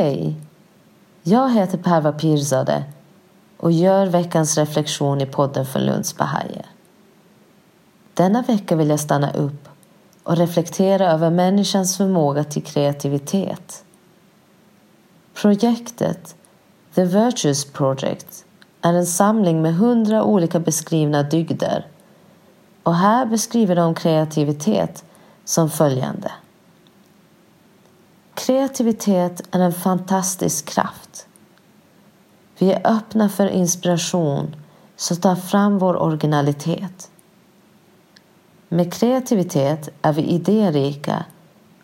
Hej! Jag heter Perva Pirzade och gör veckans reflektion i podden för Lunds Bahajer. Denna vecka vill jag stanna upp och reflektera över människans förmåga till kreativitet. Projektet The Virtues Project är en samling med hundra olika beskrivna dygder och här beskriver de kreativitet som följande. Kreativitet är en fantastisk kraft. Vi är öppna för inspiration som tar fram vår originalitet. Med kreativitet är vi idérika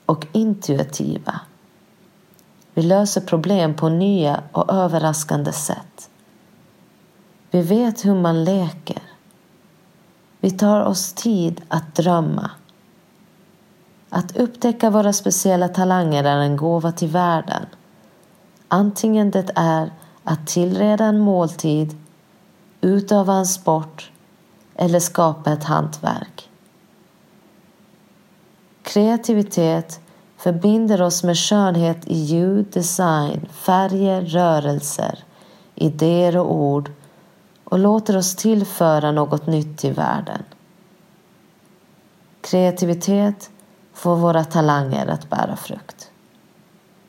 och intuitiva. Vi löser problem på nya och överraskande sätt. Vi vet hur man leker. Vi tar oss tid att drömma. Att upptäcka våra speciella talanger är en gåva till världen. Antingen det är att tillreda en måltid, utöva en sport eller skapa ett hantverk. Kreativitet förbinder oss med skönhet i ljud, design, färger, rörelser, idéer och ord och låter oss tillföra något nytt till världen. Kreativitet får våra talanger att bära frukt.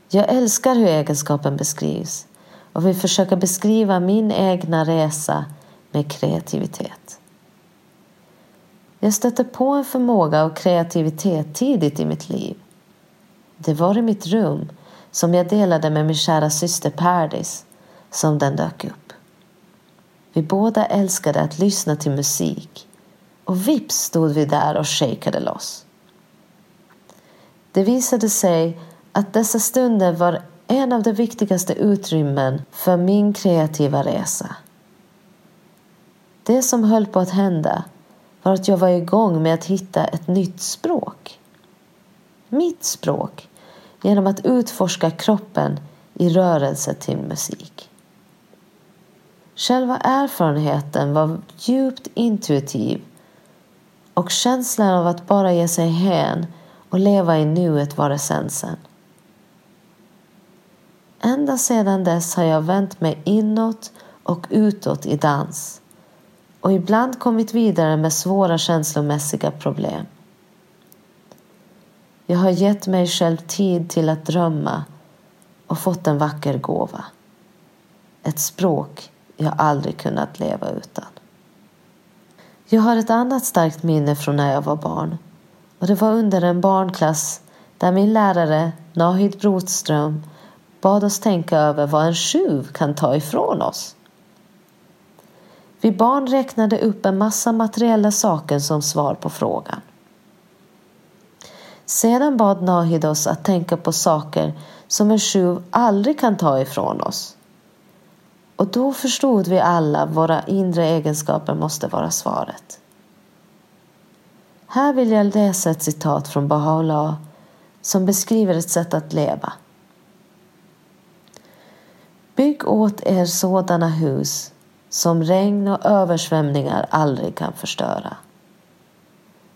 Jag älskar hur egenskapen beskrivs och vill försöka beskriva min egna resa med kreativitet. Jag stötte på en förmåga och kreativitet tidigt i mitt liv. Det var i mitt rum som jag delade med min kära syster Perdis som den dök upp. Vi båda älskade att lyssna till musik och vips stod vi där och shakade loss. Det visade sig att dessa stunder var en av de viktigaste utrymmen för min kreativa resa. Det som höll på att hända var att jag var igång med att hitta ett nytt språk. Mitt språk genom att utforska kroppen i rörelse till musik. Själva erfarenheten var djupt intuitiv och känslan av att bara ge sig hän och leva i nuet var essensen. Ända sedan dess har jag vänt mig inåt och utåt i dans och ibland kommit vidare med svåra känslomässiga problem. Jag har gett mig själv tid till att drömma och fått en vacker gåva. Ett språk jag aldrig kunnat leva utan. Jag har ett annat starkt minne från när jag var barn och det var under en barnklass där min lärare Nahid Brotström bad oss tänka över vad en tjuv kan ta ifrån oss. Vi barn räknade upp en massa materiella saker som svar på frågan. Sedan bad Nahid oss att tänka på saker som en tjuv aldrig kan ta ifrån oss. Och då förstod vi alla våra inre egenskaper måste vara svaret. Här vill jag läsa ett citat från Baha'u'llah som beskriver ett sätt att leva. Bygg åt er sådana hus som regn och översvämningar aldrig kan förstöra.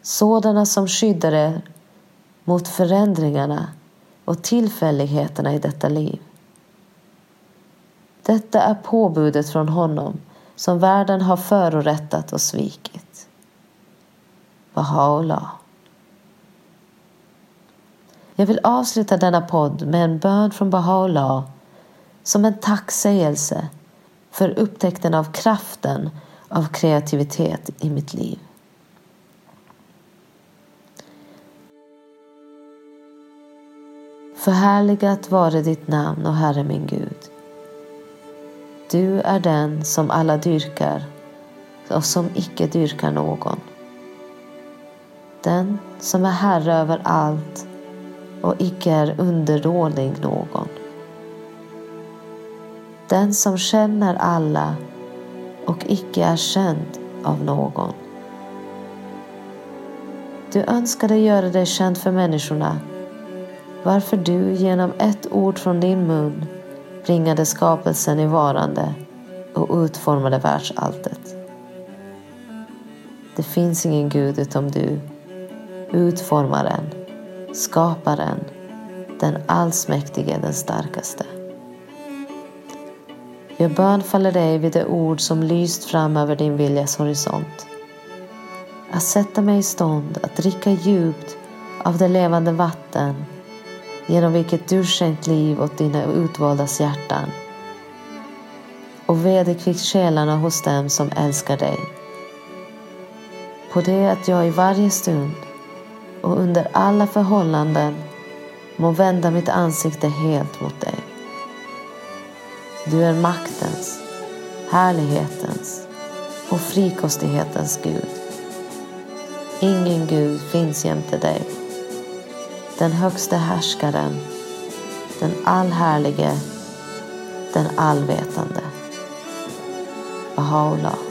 Sådana som skyddar er mot förändringarna och tillfälligheterna i detta liv. Detta är påbudet från honom som världen har förorättat och svikit. Baha'u'llah. Jag vill avsluta denna podd med en bön från Baha'u'llah som en tacksägelse för upptäckten av kraften av kreativitet i mitt liv. Förhärligat vare ditt namn, och Herre min Gud. Du är den som alla dyrkar och som icke dyrkar någon. Den som är herre över allt och icke är underdålig någon. Den som känner alla och icke är känd av någon. Du önskade göra dig känd för människorna varför du genom ett ord från din mun bringade skapelsen i varande och utformade världsalltet. Det finns ingen Gud utom du, utformaren, skaparen, den allsmäktige, den starkaste. Jag bönfaller dig vid det ord som lyst fram över din viljas horisont. Att sätta mig i stånd att dricka djupt av det levande vatten genom vilket du skänkt liv åt dina utvaldas hjärtan och vederkvickt själarna hos dem som älskar dig. På det att jag i varje stund och under alla förhållanden må vända mitt ansikte helt mot dig. Du är maktens, härlighetens och frikostighetens Gud. Ingen Gud finns jämte dig. Den högste härskaren, den allhärlige, den allvetande. Baha'u'llah.